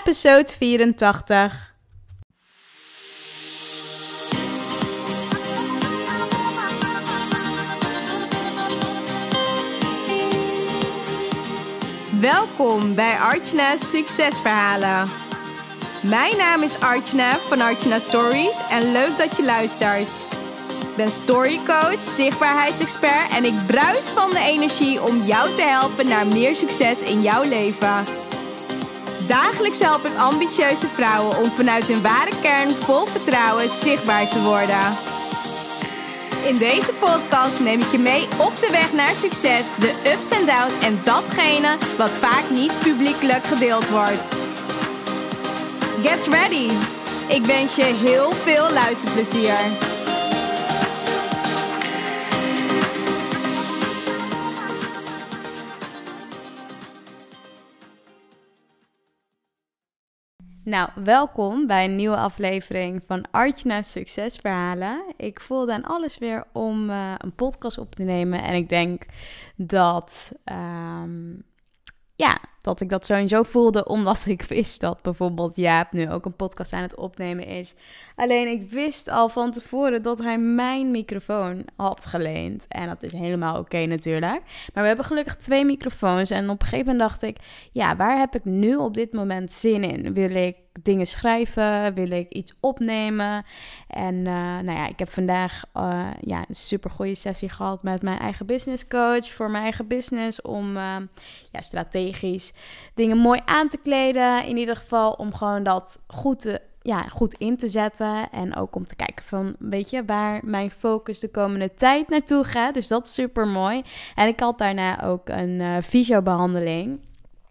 episode 84. Welkom bij Artjana's Succesverhalen. Mijn naam is Artjana van Artjana Stories en leuk dat je luistert. Ik ben storycoach, zichtbaarheidsexpert en ik bruis van de energie om jou te helpen naar meer succes in jouw leven. Dagelijks help ik ambitieuze vrouwen om vanuit hun ware kern vol vertrouwen zichtbaar te worden. In deze podcast neem ik je mee op de weg naar succes, de ups en downs en datgene wat vaak niet publiekelijk gedeeld wordt. Get ready! Ik wens je heel veel luisterplezier. Nou, welkom bij een nieuwe aflevering van Artjana Succesverhalen. Ik voelde aan alles weer om uh, een podcast op te nemen. En ik denk dat um, ja, dat ik dat sowieso voelde, omdat ik wist dat bijvoorbeeld Jaap nu ook een podcast aan het opnemen is. Alleen ik wist al van tevoren dat hij mijn microfoon had geleend. En dat is helemaal oké natuurlijk. Maar we hebben gelukkig twee microfoons. En op een gegeven moment dacht ik, ja, waar heb ik nu op dit moment zin in? Wil ik dingen schrijven? Wil ik iets opnemen? En uh, nou ja, ik heb vandaag uh, ja, een super goede sessie gehad met mijn eigen business coach voor mijn eigen business. Om uh, ja, strategisch dingen mooi aan te kleden. In ieder geval om gewoon dat goed te ja, goed in te zetten. En ook om te kijken van, weet je, waar mijn focus de komende tijd naartoe gaat. Dus dat is super mooi. En ik had daarna ook een uh, fysiobehandeling.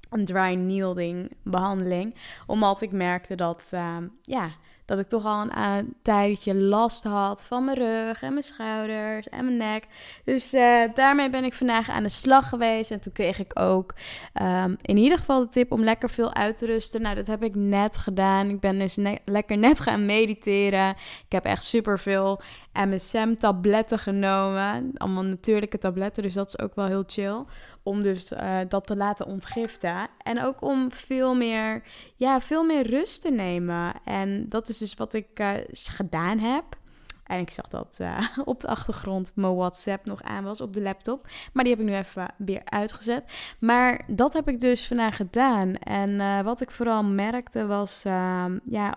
Een dry needling behandeling. Omdat ik merkte dat, uh, ja, dat ik toch al een, een, tijdje last had van mijn rug en mijn schouders en mijn nek. Dus uh, daarmee ben ik vandaag aan de slag geweest. En toen kreeg ik ook um, in ieder geval de tip om lekker veel uit te rusten. Nou, dat heb ik net gedaan. Ik ben dus lekker net gaan mediteren. Ik heb echt super veel MSM-tabletten genomen. Allemaal natuurlijke tabletten, dus dat is ook wel heel chill. Om dus uh, dat te laten ontgiften. En ook om veel meer, ja, veel meer rust te nemen. En dat is dus wat ik uh, gedaan heb. En ik zag dat uh, op de achtergrond mijn WhatsApp nog aan was op de laptop. Maar die heb ik nu even weer uitgezet. Maar dat heb ik dus vandaag gedaan. En wat ik vooral merkte was, ehm, ja,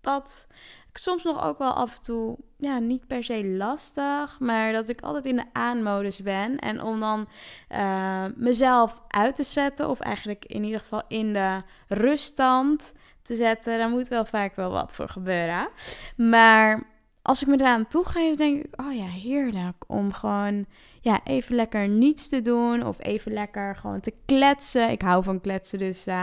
dat soms nog ook wel af en toe, ja, niet per se lastig, maar dat ik altijd in de aanmodus ben. En om dan uh, mezelf uit te zetten, of eigenlijk in ieder geval in de ruststand te zetten, daar moet wel vaak wel wat voor gebeuren. Maar als ik me eraan toegeef, denk ik, oh ja, heerlijk om gewoon ja, even lekker niets te doen of even lekker gewoon te kletsen. Ik hou van kletsen, dus uh,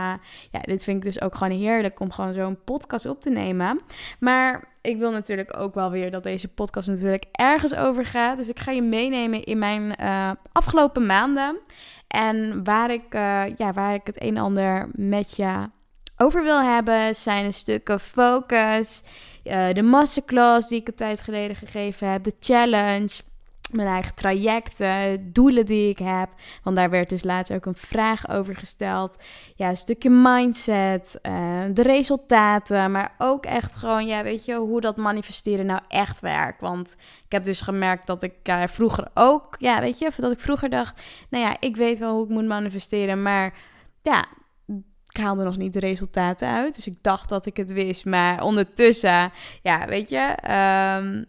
ja, dit vind ik dus ook gewoon heerlijk om gewoon zo'n podcast op te nemen. Maar ik wil natuurlijk ook wel weer dat deze podcast natuurlijk ergens over gaat. Dus ik ga je meenemen in mijn uh, afgelopen maanden. En waar ik, uh, ja, waar ik het een en ander met je over wil hebben, zijn een stukken focus. Uh, de masterclass die ik een tijd geleden gegeven heb. De challenge mijn eigen trajecten, doelen die ik heb. Want daar werd dus laatst ook een vraag over gesteld. Ja, een stukje mindset, uh, de resultaten, maar ook echt gewoon, ja, weet je, hoe dat manifesteren nou echt werkt. Want ik heb dus gemerkt dat ik uh, vroeger ook, ja, weet je, dat ik vroeger dacht, nou ja, ik weet wel hoe ik moet manifesteren, maar ja, ik haalde nog niet de resultaten uit. Dus ik dacht dat ik het wist, maar ondertussen, ja, weet je, um,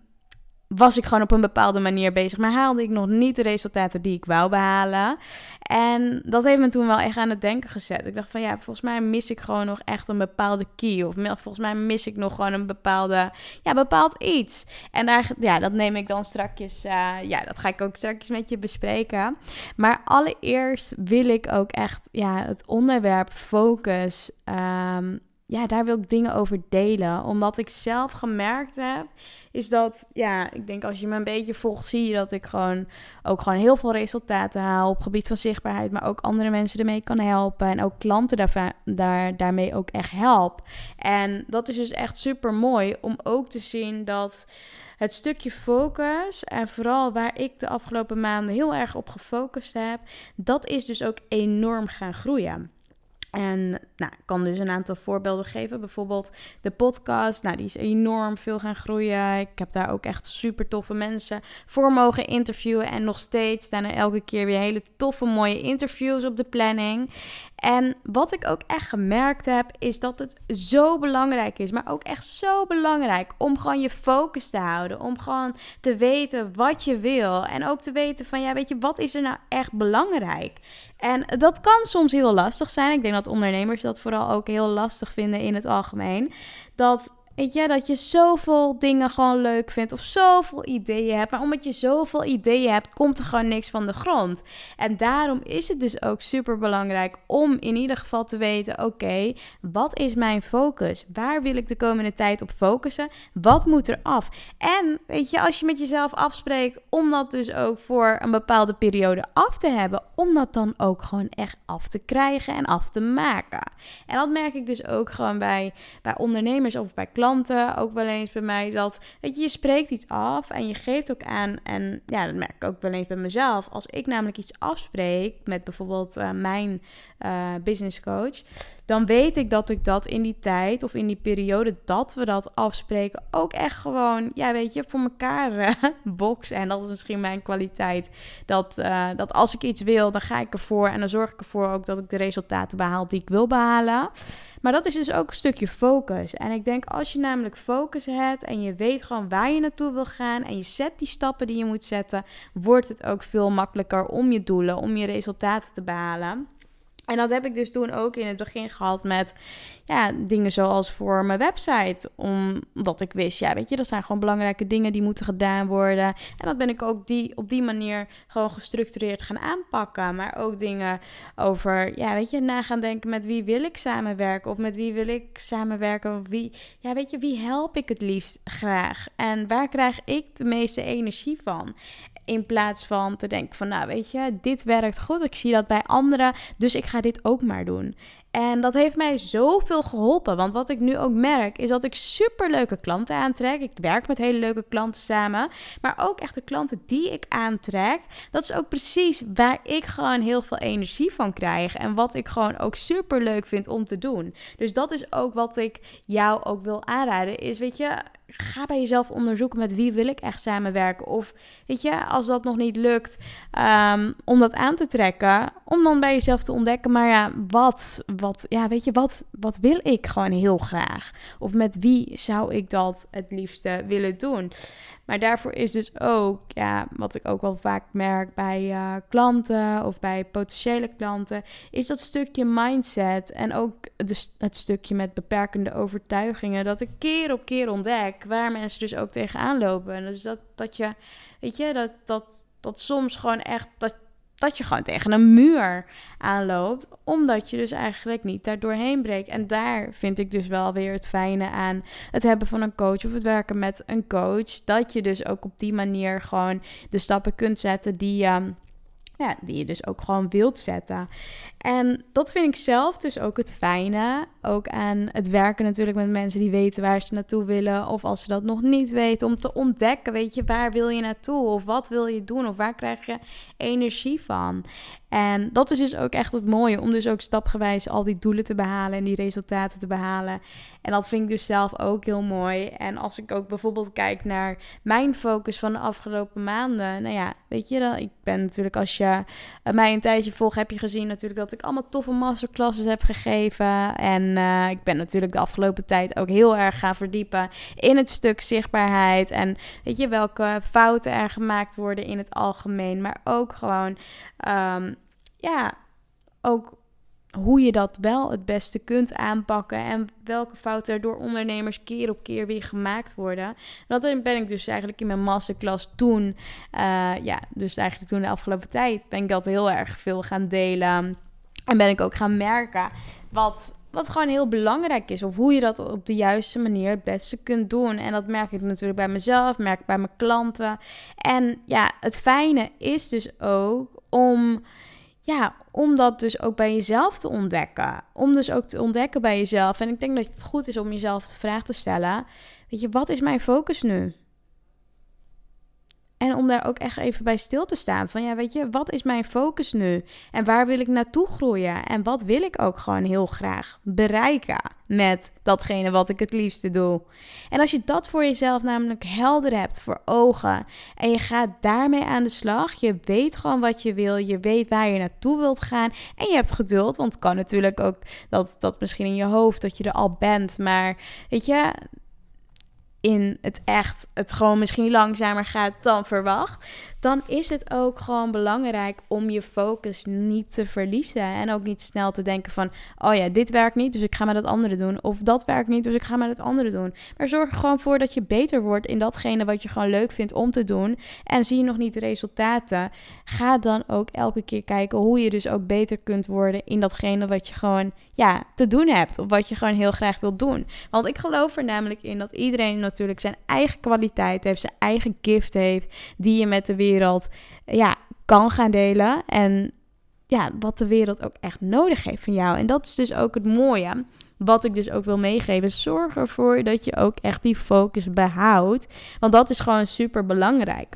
was ik gewoon op een bepaalde manier bezig, maar haalde ik nog niet de resultaten die ik wou behalen. En dat heeft me toen wel echt aan het denken gezet. Ik dacht van ja, volgens mij mis ik gewoon nog echt een bepaalde key. Of volgens mij mis ik nog gewoon een bepaalde, ja, bepaald iets. En daar, ja, dat neem ik dan strakjes, uh, ja, dat ga ik ook strakjes met je bespreken. Maar allereerst wil ik ook echt, ja, het onderwerp focus, um, ja, daar wil ik dingen over delen. Omdat ik zelf gemerkt heb, is dat, ja, ik denk als je me een beetje volgt, zie je dat ik gewoon ook gewoon heel veel resultaten haal op gebied van zichtbaarheid, maar ook andere mensen ermee kan helpen en ook klanten daar, daar, daarmee ook echt help. En dat is dus echt super mooi om ook te zien dat het stukje focus en vooral waar ik de afgelopen maanden heel erg op gefocust heb, dat is dus ook enorm gaan groeien. En nou, ik kan dus een aantal voorbeelden geven. Bijvoorbeeld de podcast. Nou, die is enorm veel gaan groeien. Ik heb daar ook echt super toffe mensen voor mogen interviewen. En nog steeds staan er elke keer weer hele toffe, mooie interviews op de planning. En wat ik ook echt gemerkt heb, is dat het zo belangrijk is. Maar ook echt zo belangrijk om gewoon je focus te houden. Om gewoon te weten wat je wil. En ook te weten van, ja, weet je, wat is er nou echt belangrijk? En dat kan soms heel lastig zijn. Ik denk dat ondernemers dat vooral ook heel lastig vinden in het algemeen. Dat Weet je, dat je zoveel dingen gewoon leuk vindt of zoveel ideeën hebt. Maar omdat je zoveel ideeën hebt, komt er gewoon niks van de grond. En daarom is het dus ook super belangrijk om in ieder geval te weten: oké, wat is mijn focus? Waar wil ik de komende tijd op focussen? Wat moet er af? En weet je, als je met jezelf afspreekt om dat dus ook voor een bepaalde periode af te hebben, om dat dan ook gewoon echt af te krijgen en af te maken. En dat merk ik dus ook gewoon bij, bij ondernemers of bij klanten ook wel eens bij mij dat je, spreekt iets af en je geeft ook aan. En ja, dat merk ik ook wel eens bij mezelf. Als ik namelijk iets afspreek met bijvoorbeeld uh, mijn uh, business coach, dan weet ik dat ik dat in die tijd of in die periode dat we dat afspreken ook echt gewoon, ja, weet je, voor elkaar uh, boksen. En dat is misschien mijn kwaliteit. Dat, dat als ik iets wil, dan ga ik ervoor en dan zorg ik ervoor ook dat ik de resultaten behaal die ik wil behalen. Maar dat is dus ook een stukje focus. En ik denk als je namelijk focus hebt en je weet gewoon waar je naartoe wil gaan en je zet die stappen die je moet zetten, wordt het ook veel makkelijker om je doelen, om je resultaten te behalen. En dat heb ik dus toen ook in het begin gehad met ja, dingen zoals voor mijn website. Omdat ik wist, ja, weet je, dat zijn gewoon belangrijke dingen die moeten gedaan worden. En dat ben ik ook die, op die manier gewoon gestructureerd gaan aanpakken. Maar ook dingen over, ja, weet je, na gaan denken met wie wil ik samenwerken? Of met wie wil ik samenwerken? Of wie, ja, weet je, wie help ik het liefst graag? En waar krijg ik de meeste energie van? In plaats van te denken van, nou weet je, dit werkt goed. Ik zie dat bij anderen, dus ik ga dit ook maar doen. En dat heeft mij zoveel geholpen. Want wat ik nu ook merk, is dat ik super leuke klanten aantrek. Ik werk met hele leuke klanten samen. Maar ook echt de klanten die ik aantrek. Dat is ook precies waar ik gewoon heel veel energie van krijg. En wat ik gewoon ook super leuk vind om te doen. Dus dat is ook wat ik jou ook wil aanraden. Is weet je, ga bij jezelf onderzoeken met wie wil ik echt samenwerken. Of weet je, als dat nog niet lukt um, om dat aan te trekken, om dan bij jezelf te ontdekken, maar ja, wat, wat, ja, weet je, wat, wat wil ik gewoon heel graag? Of met wie zou ik dat het liefste willen doen? Maar daarvoor is dus ook, ja, wat ik ook wel vaak merk bij uh, klanten of bij potentiële klanten, is dat stukje mindset en ook dus het stukje met beperkende overtuigingen. Dat ik keer op keer ontdek waar mensen dus ook tegenaan lopen. En dus dat, dat je, weet je, dat, dat, dat soms gewoon echt, dat, dat je gewoon tegen een muur aanloopt, omdat je dus eigenlijk niet daar doorheen breekt. En daar vind ik dus wel weer het fijne aan het hebben van een coach of het werken met een coach, dat je dus ook op die manier gewoon de stappen kunt zetten die je die je dus ook gewoon wilt zetten. En dat vind ik zelf dus ook het fijne. Ook aan het werken natuurlijk met mensen die weten waar ze naartoe willen. Of als ze dat nog niet weten, om te ontdekken, weet je, waar wil je naartoe? Of wat wil je doen? Of waar krijg je energie van? En dat is dus ook echt het mooie, om dus ook stapgewijs al die doelen te behalen en die resultaten te behalen. En dat vind ik dus zelf ook heel mooi. En als ik ook bijvoorbeeld kijk naar mijn focus van de afgelopen maanden. Nou ja, weet je, ik ben natuurlijk, als je mij een tijdje volgt, heb je gezien natuurlijk dat ik allemaal toffe masterclasses heb gegeven. En uh, ik ben natuurlijk de afgelopen tijd ook heel erg gaan verdiepen in het stuk zichtbaarheid. En weet je, welke fouten er gemaakt worden in het algemeen. Maar ook gewoon, um, ja, ook hoe je dat wel het beste kunt aanpakken en welke fouten er door ondernemers keer op keer weer gemaakt worden. Dat ben ik dus eigenlijk in mijn masterclass toen, uh, ja, dus eigenlijk toen de afgelopen tijd ben ik dat heel erg veel gaan delen. En ben ik ook gaan merken wat, wat gewoon heel belangrijk is. Of hoe je dat op de juiste manier het beste kunt doen. En dat merk ik natuurlijk bij mezelf, merk ik bij mijn klanten. En ja, het fijne is dus ook om ja, om dat dus ook bij jezelf te ontdekken. Om dus ook te ontdekken bij jezelf. En ik denk dat het goed is om jezelf de vraag te stellen: Weet je, wat is mijn focus nu? En om daar ook echt even bij stil te staan. Van ja, weet je, wat is mijn focus nu? En waar wil ik naartoe groeien? En wat wil ik ook gewoon heel graag bereiken met datgene wat ik het liefste doe? En als je dat voor jezelf namelijk helder hebt voor ogen en je gaat daarmee aan de slag, je weet gewoon wat je wil, je weet waar je naartoe wilt gaan en je hebt geduld, want het kan natuurlijk ook dat dat misschien in je hoofd dat je er al bent, maar weet je, in het echt het gewoon misschien langzamer gaat dan verwacht dan is het ook gewoon belangrijk om je focus niet te verliezen. En ook niet snel te denken van, oh ja, dit werkt niet, dus ik ga maar dat andere doen. Of dat werkt niet, dus ik ga maar dat andere doen. Maar zorg er gewoon voor dat je beter wordt in datgene wat je gewoon leuk vindt om te doen. En zie je nog niet de resultaten, ga dan ook elke keer kijken hoe je dus ook beter kunt worden in datgene wat je gewoon, ja, te doen hebt. Of wat je gewoon heel graag wilt doen. Want ik geloof er namelijk in dat iedereen natuurlijk zijn eigen kwaliteit heeft, zijn eigen gift heeft, die je met de wereld wereld ja, kan gaan delen. En ja, wat de wereld ook echt nodig heeft van jou. En dat is dus ook het mooie. Wat ik dus ook wil meegeven. Zorg ervoor dat je ook echt die focus behoudt. Want dat is gewoon super belangrijk.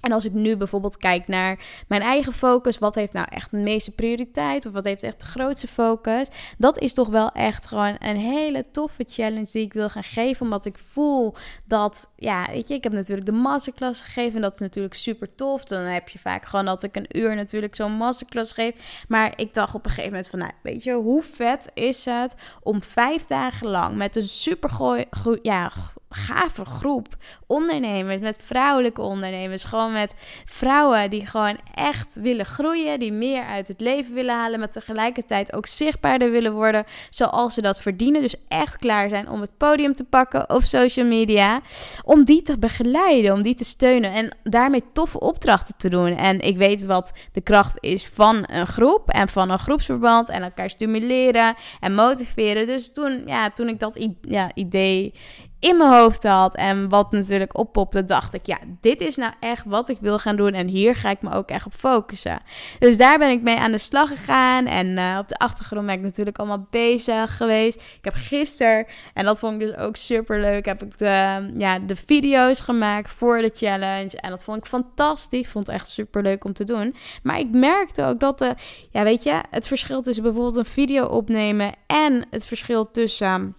En als ik nu bijvoorbeeld kijk naar mijn eigen focus, wat heeft nou echt de meeste prioriteit of wat heeft echt de grootste focus? Dat is toch wel echt gewoon een hele toffe challenge die ik wil gaan geven, omdat ik voel dat, ja, weet je, ik heb natuurlijk de masterclass gegeven en dat is natuurlijk super tof. Dan heb je vaak gewoon dat ik een uur natuurlijk zo'n masterclass geef, maar ik dacht op een gegeven moment van, nou, weet je, hoe vet is het om vijf dagen lang met een super gooi, ja, gave groep ondernemers, met vrouwelijke ondernemers. Gewoon met vrouwen die gewoon echt willen groeien, die meer uit het leven willen halen, maar tegelijkertijd ook zichtbaarder willen worden zoals ze dat verdienen. Dus echt klaar zijn om het podium te pakken op social media, om die te begeleiden, om die te steunen en daarmee toffe opdrachten te doen. En ik weet wat de kracht is van een groep en van een groepsverband en elkaar stimuleren en motiveren. Dus toen, ja, toen ik dat ja, idee in mijn hoofd had en wat natuurlijk oppopte, dacht ik, ja, dit is nou echt wat ik wil gaan doen en hier ga ik me ook echt op focussen. Dus daar ben ik mee aan de slag gegaan en uh, op de achtergrond ben ik natuurlijk allemaal bezig geweest. Ik heb gisteren, en dat vond ik dus ook super leuk, heb ik de, ja, de video's gemaakt voor de challenge en dat vond ik fantastisch. Vond het echt super leuk om te doen. Maar ik merkte ook dat de, ja, weet je, het verschil tussen bijvoorbeeld een video opnemen en het verschil tussen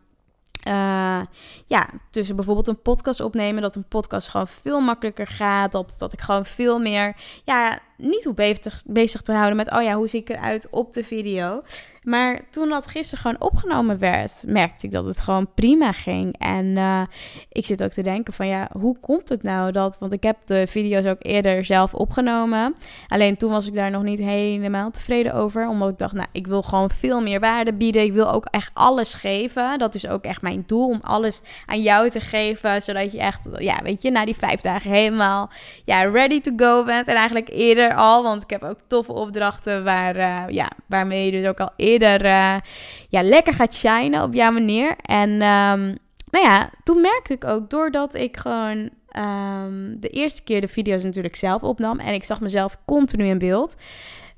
uh, ja, tussen bijvoorbeeld een podcast opnemen, dat een podcast gewoon veel makkelijker gaat. Dat, dat ik gewoon veel meer, ja, niet hoe bezig, bezig te houden met, oh ja, hoe zie ik eruit op de video. Maar toen dat gisteren gewoon opgenomen werd, merkte ik dat het gewoon prima ging. En uh, ik zit ook te denken van, ja, hoe komt het nou dat... Want ik heb de video's ook eerder zelf opgenomen. Alleen toen was ik daar nog niet helemaal tevreden over. Omdat ik dacht, nou, ik wil gewoon veel meer waarde bieden. Ik wil ook echt alles geven. Dat is ook echt mijn doel, om alles aan jou te geven. Zodat je echt, ja, weet je, na die vijf dagen helemaal, ja, ready to go bent. En eigenlijk eerder al. Want ik heb ook toffe opdrachten waar, uh, ja, waarmee je dus ook al eerder uh, ja, lekker gaat shinen op jouw manier. En um, nou ja, toen merkte ik ook, doordat ik gewoon um, de eerste keer de video's natuurlijk zelf opnam en ik zag mezelf continu in beeld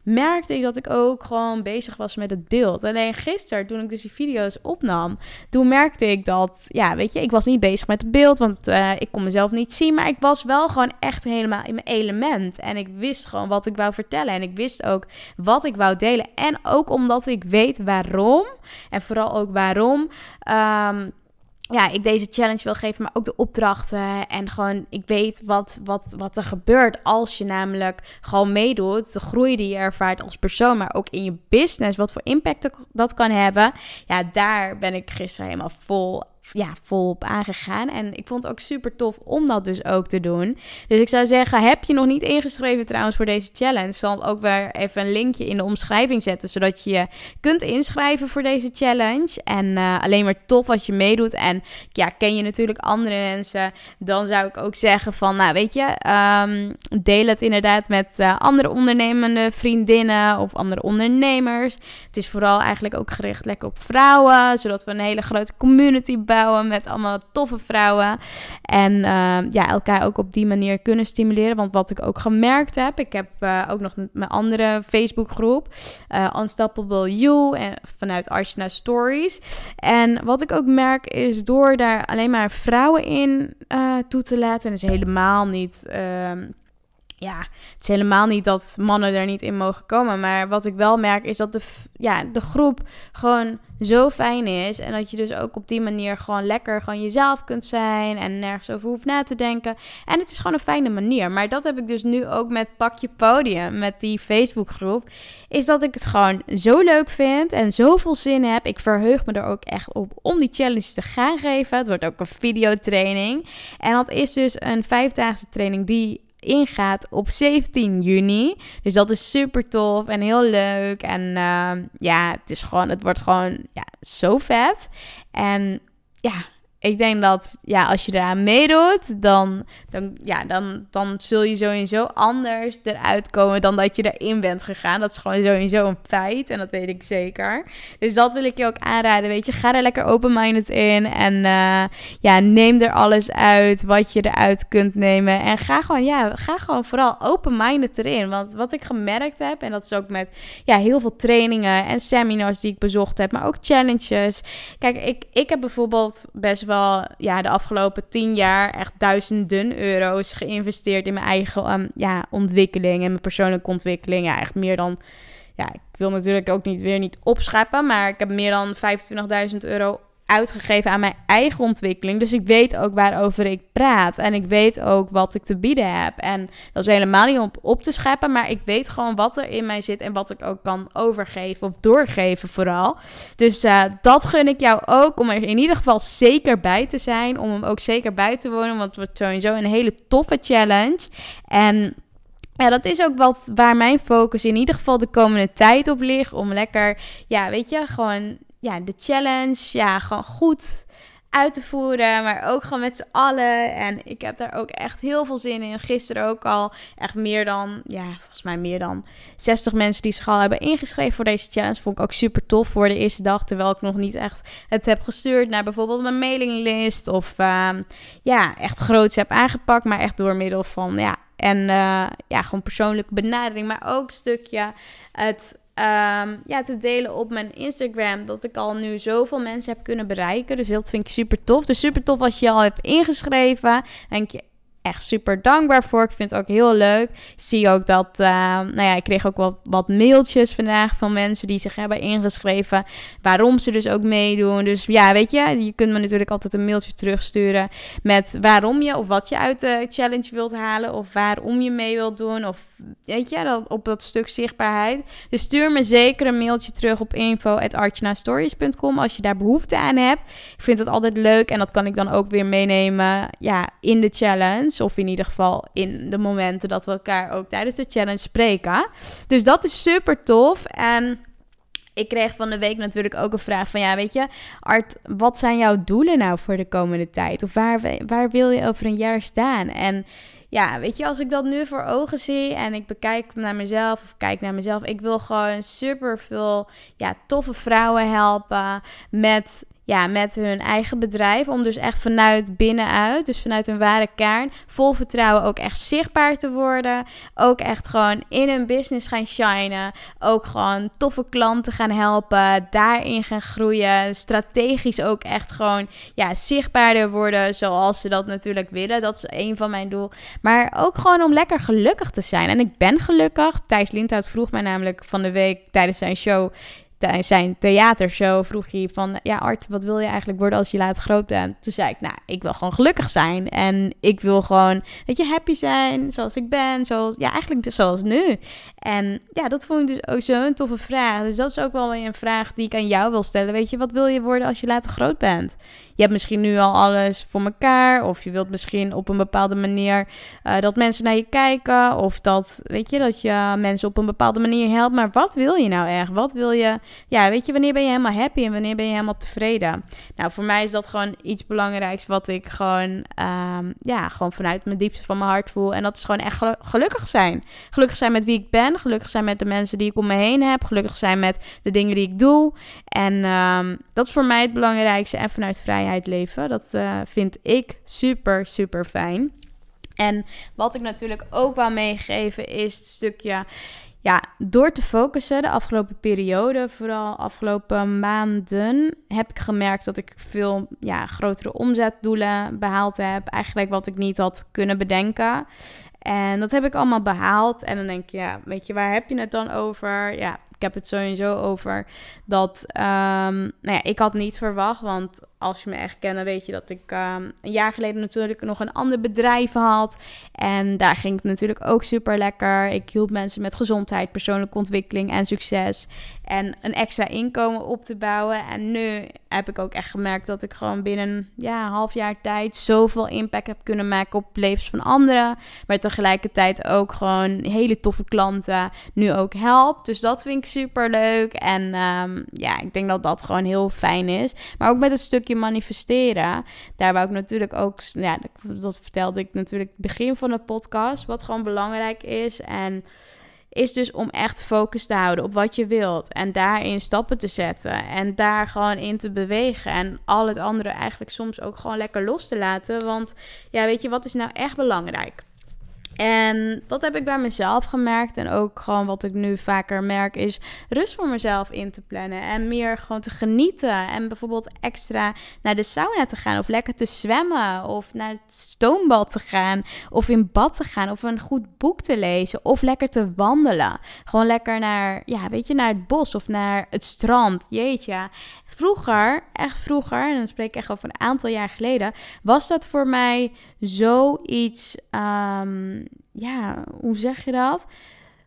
merkte ik dat ik ook gewoon bezig was met het beeld. Alleen gisteren, toen ik dus die video's opnam, toen merkte ik dat, ja, weet je, ik was niet bezig met het beeld, want uh, ik kon mezelf niet zien, maar ik was wel gewoon echt helemaal in mijn element. En ik wist gewoon wat ik wou vertellen en ik wist ook wat ik wou delen. En ook omdat ik weet waarom, en vooral ook waarom. Um, ja, ik deze challenge wil geven, maar ook de opdrachten. En gewoon, ik weet wat, wat, wat er gebeurt als je namelijk gewoon meedoet. De groei die je ervaart als persoon, maar ook in je business. Wat voor impact dat kan hebben. Ja, daar ben ik gisteren helemaal vol ja, volop aangegaan. En ik vond het ook super tof om dat dus ook te doen. Dus ik zou zeggen, heb je nog niet ingeschreven trouwens voor deze challenge? Zal ook weer even een linkje in de omschrijving zetten, zodat je je kunt inschrijven voor deze challenge. En uh, alleen maar tof als je meedoet. En ja, ken je natuurlijk andere mensen, dan zou ik ook zeggen van, nou weet je, um, deel het inderdaad met uh, andere ondernemende vriendinnen of andere ondernemers. Het is vooral eigenlijk ook gericht lekker op vrouwen, zodat we een hele grote community met allemaal toffe vrouwen. En uh, ja, elkaar ook op die manier kunnen stimuleren. Want wat ik ook gemerkt heb, ik heb uh, ook nog mijn andere Facebookgroep, uh, Unstoppable You, en vanuit Archana Stories. En wat ik ook merk is door daar alleen maar vrouwen in toe te laten, en is helemaal niet. Ehm, ja, het is helemaal niet dat mannen er niet in mogen komen. Maar wat ik wel merk is dat de, ja, de groep gewoon zo fijn is. En dat je dus ook op die manier gewoon lekker gewoon jezelf kunt zijn. En nergens over hoeft na te denken. En het is gewoon een fijne manier. Maar dat heb ik dus nu ook met Pak je Podium. Met die Facebookgroep. Is dat ik het gewoon zo leuk vind. En zoveel zin heb. Ik verheug me er ook echt op om die challenge te gaan geven. Het wordt ook een videotraining. En dat is dus een vijfdaagse training die ingaat op 17 juni. Dus dat is super tof en heel leuk. En uh, ja, het is gewoon, het wordt gewoon ja, zo vet. En ja, ik denk dat ja, als je eraan meedoet, dan, dan, ja, dan, dan zul je sowieso anders eruit komen dan dat je erin bent gegaan. Dat is gewoon sowieso een feit en dat weet ik zeker. Dus dat wil ik je ook aanraden, weet je. Ga er lekker open-minded in en uh, ja, neem er alles uit wat je eruit kunt nemen. En ga gewoon, ja, ga gewoon vooral open-minded erin. Want wat ik gemerkt heb, en dat is ook met ja, heel veel trainingen en seminars die ik bezocht heb, maar ook challenges. Kijk, ik, ik heb bijvoorbeeld best wel ja, de afgelopen tien jaar echt duizenden euro's geïnvesteerd in mijn eigen um, ja, ontwikkeling en mijn persoonlijke ontwikkeling. Ja, echt meer dan. Ja, ik wil natuurlijk ook niet weer niet opscheppen, maar ik heb meer dan 25.000 euro uitgegeven aan mijn eigen ontwikkeling. Dus ik weet ook waarover ik praat. En ik weet ook wat ik te bieden heb. En dat is helemaal niet om op te scheppen. Maar ik weet gewoon wat er in mij zit. En wat ik ook kan overgeven of doorgeven vooral. Dus uh, dat gun ik jou ook. Om er in ieder geval zeker bij te zijn. Om hem ook zeker bij te wonen. Want het wordt sowieso een hele toffe challenge. En ja, dat is ook wat waar mijn focus in ieder geval de komende tijd op ligt. Om lekker, ja, weet je, gewoon ja, de challenge ja, gewoon goed uit te voeren, maar ook gewoon met z'n allen. En ik heb daar ook echt heel veel zin in. Gisteren ook al echt meer dan, ja, volgens mij meer dan 60 mensen die zich al hebben ingeschreven voor deze challenge. Vond ik ook super tof voor de eerste dag, terwijl ik nog niet echt het heb gestuurd naar bijvoorbeeld mijn mailinglist of uh, ja, echt groots heb aangepakt, maar echt door middel van ja. En uh, ja, gewoon persoonlijke benadering, maar ook een stukje het um, ja, te delen op mijn Instagram. Dat ik al nu zoveel mensen heb kunnen bereiken. Dus dat vind ik super tof. Dus super tof als je al hebt ingeschreven. Denk je echt super dankbaar voor. Ik vind het ook heel leuk. Ik zie ook dat, uh, nou ja, ik kreeg ook wel wat mailtjes vandaag van mensen die zich hebben ingeschreven. Waarom ze dus ook meedoen. Dus ja, weet je, je kunt me natuurlijk altijd een mailtje terugsturen met waarom je of wat je uit de challenge wilt halen. Of waarom je mee wilt doen. Of weet je, dat, op dat stuk zichtbaarheid. Dus stuur me zeker een mailtje terug op info.artjanastories.com als je daar behoefte aan hebt. Ik vind het altijd leuk en dat kan ik dan ook weer meenemen ja, in de challenge. Of in ieder geval in de momenten dat we elkaar ook tijdens de challenge spreken. Dus dat is super tof en... Ik kreeg van de week natuurlijk ook een vraag van ja, weet je, Art, wat zijn jouw doelen nou voor de komende tijd? Of waar, waar wil je over een jaar staan? En ja, weet je, als ik dat nu voor ogen zie en ik bekijk naar mezelf of kijk naar mezelf, ik wil gewoon super veel ja, toffe vrouwen helpen met ja, met hun eigen bedrijf. Om dus echt vanuit binnenuit, dus vanuit hun ware kern, vol vertrouwen ook echt zichtbaar te worden. Ook echt gewoon in hun business gaan shinen. Ook gewoon toffe klanten gaan helpen. Daarin gaan groeien. Strategisch ook echt gewoon ja, zichtbaarder worden zoals ze dat natuurlijk willen. Dat is een van mijn doel. Maar ook gewoon om lekker gelukkig te zijn. En ik ben gelukkig. Thijs Lindhout vroeg mij namelijk van de week tijdens zijn show tijdens zijn theatershow vroeg hij van... Ja, Art, wat wil je eigenlijk worden als je laat groot bent? Toen zei ik, nou, ik wil gewoon gelukkig zijn. En ik wil gewoon, weet je, happy zijn zoals ik ben. Zoals, ja, eigenlijk dus zoals nu. En ja, dat vond ik dus ook zo'n toffe vraag. Dus dat is ook wel weer een vraag die ik aan jou wil stellen. Weet je, wat wil je worden als je later groot bent? Je hebt misschien nu al alles voor elkaar. Of je wilt misschien op een bepaalde manier uh, dat mensen naar je kijken. Of dat, weet je, dat je mensen op een bepaalde manier helpt. Maar wat wil je nou echt? Wat wil je ja, weet je, wanneer ben je helemaal happy en wanneer ben je helemaal tevreden? Nou, voor mij is dat gewoon iets belangrijks wat ik gewoon, um, ja, gewoon vanuit mijn diepste van mijn hart voel. En dat is gewoon echt gelukkig zijn. Gelukkig zijn met wie ik ben, gelukkig zijn met de mensen die ik om me heen heb, gelukkig zijn met de dingen die ik doe. En um, dat is voor mij het belangrijkste. En vanuit vrijheid leven, dat uh, vind ik super, super fijn. En wat ik natuurlijk ook wil meegeven is het stukje ja, door te focussen de afgelopen periode, vooral afgelopen maanden, heb ik gemerkt dat ik veel ja, grotere omzetdoelen behaald heb. Eigenlijk wat ik niet had kunnen bedenken. En dat heb ik allemaal behaald. En dan denk je, ja, weet je, waar heb je het dan over? Ja, ik heb het sowieso over dat, um, nou ja, ik had niet verwacht, want als je me echt kent, dan weet je dat ik um, een jaar geleden natuurlijk nog een ander bedrijf had. En daar ging het natuurlijk ook super lekker. Ik hielp mensen met gezondheid, persoonlijke ontwikkeling en succes. En een extra inkomen op te bouwen. En nu heb ik ook echt gemerkt dat ik gewoon binnen ja, een half jaar tijd zoveel impact heb kunnen maken op levens van anderen. Maar tegelijkertijd ook gewoon hele toffe klanten nu ook helpt. Dus dat vind ik super leuk. En um, ja, ik denk dat dat gewoon heel fijn is. Maar ook met een stukje manifesteren. Daar wou ik natuurlijk ook, ja, dat vertelde ik natuurlijk begin van de podcast, wat gewoon belangrijk is. En is dus om echt focus te houden op wat je wilt. En daarin stappen te zetten. En daar gewoon in te bewegen. En al het andere eigenlijk soms ook gewoon lekker los te laten. Want ja, weet je, wat is nou echt belangrijk? En dat heb ik bij mezelf gemerkt. En ook gewoon wat ik nu vaker merk is rust voor mezelf in te plannen. En meer gewoon te genieten. En bijvoorbeeld extra naar de sauna te gaan. Of lekker te zwemmen. Of naar het stoombad te gaan. Of in bad te gaan. Of een goed boek te lezen. Of lekker te wandelen. Gewoon lekker naar, ja, weet je, naar het bos. Of naar het strand. Jeetje. Vroeger, echt vroeger, en dan spreek ik echt over een aantal jaar geleden, was dat voor mij zoiets, um, ja, hoe zeg je dat?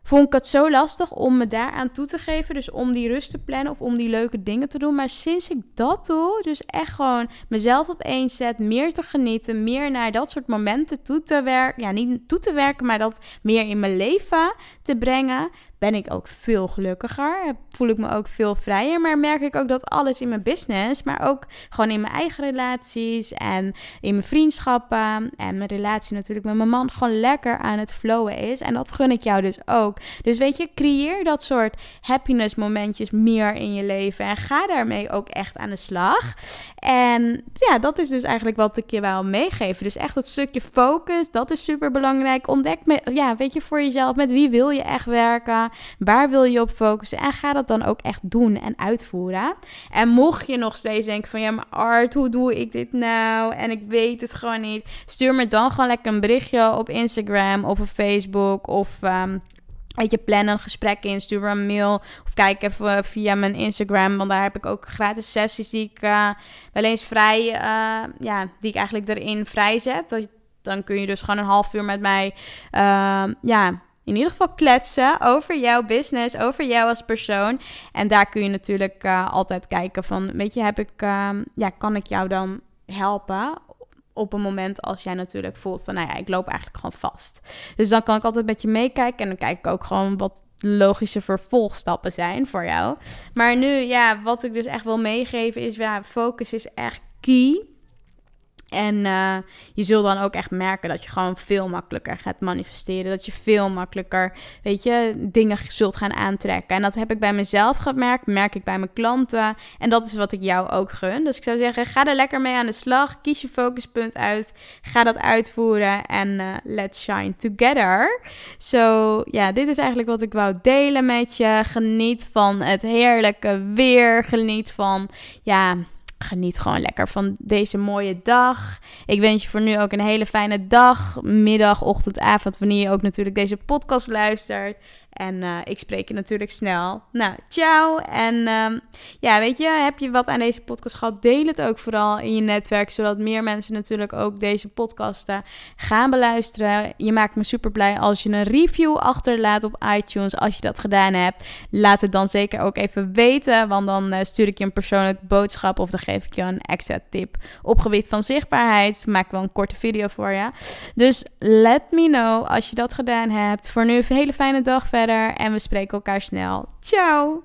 Vond ik het zo lastig om me daaraan toe te geven. Dus om die rust te plannen of om die leuke dingen te doen. Maar sinds ik dat doe, dus echt gewoon mezelf op één zet, meer te genieten, meer naar dat soort momenten toe te werken. Ja, niet toe te werken, maar dat meer in mijn leven te brengen ben ik ook veel gelukkiger. Voel ik me ook veel vrijer. Maar merk ik ook dat alles in mijn business, maar ook gewoon in mijn eigen relaties en in mijn vriendschappen en mijn relatie natuurlijk met mijn man gewoon lekker aan het flowen is. En dat gun ik jou dus ook. Dus weet je, creëer dat soort happiness momentjes meer in je leven en ga daarmee ook echt aan de slag. En ja, dat is dus eigenlijk wat ik je wou meegeven. Dus echt dat stukje focus, dat is super belangrijk. Ontdek, me, ja, weet je, voor jezelf, met wie wil je echt werken? Waar wil je op focussen? En ga dat dan ook echt doen en uitvoeren. En mocht je nog steeds denken van ja, maar Art, hoe doe ik dit nou? En ik weet het gewoon niet. Stuur me dan gewoon lekker een berichtje op Instagram of op Facebook of... Um, Weet je, plan een gesprek in, stuur een mail of kijk even via mijn Instagram. Want daar heb ik ook gratis sessies die ik uh, wel eens vrij, uh, ja, die ik eigenlijk erin vrijzet. Dan kun je dus gewoon een half uur met mij, uh, ja, in ieder geval kletsen over jouw business, over jou als persoon. En daar kun je natuurlijk altijd kijken van, weet je, heb ik, uh, ja, kan ik jou dan helpen? Op een moment als jij natuurlijk voelt van, nou ja, ik loop eigenlijk gewoon vast. Dus dan kan ik altijd met je meekijken en dan kijk ik ook gewoon wat logische vervolgstappen zijn voor jou. Maar nu, ja, wat ik dus echt wil meegeven is, ja, focus is echt key. En uh, je zult dan ook echt merken dat je gewoon veel makkelijker gaat manifesteren. Dat je veel makkelijker, weet je, dingen zult gaan aantrekken. En dat heb ik bij mezelf gemerkt, merk ik bij mijn klanten. En dat is wat ik jou ook gun. Dus ik zou zeggen, ga er lekker mee aan de slag. Kies je focuspunt uit. Ga dat uitvoeren. En uh, let's shine together. Zo, ja, dit is eigenlijk wat ik wou delen met je. Geniet van het heerlijke weer. Geniet van, ja geniet gewoon lekker van deze mooie dag. Ik wens je voor nu ook een hele fijne dag, middag, ochtend, avond, wanneer je ook natuurlijk deze podcast luistert. En uh, ik spreek je natuurlijk snel. Nou, ciao. En uh, ja, weet je, heb je wat aan deze podcast gehad? Deel het ook vooral in je netwerk, zodat meer mensen natuurlijk ook deze podcasten gaan beluisteren. Je maakt me super blij als je een review achterlaat op iTunes. Als je dat gedaan hebt, laat het dan zeker ook even weten, want dan uh, stuur ik je een persoonlijk boodschap of dan geef ik je een extra tip op gebied van zichtbaarheid. Maak wel een korte video voor je. Dus let me know als je dat gedaan hebt. Voor nu een hele fijne dag en we spreken elkaar snel. Ciao!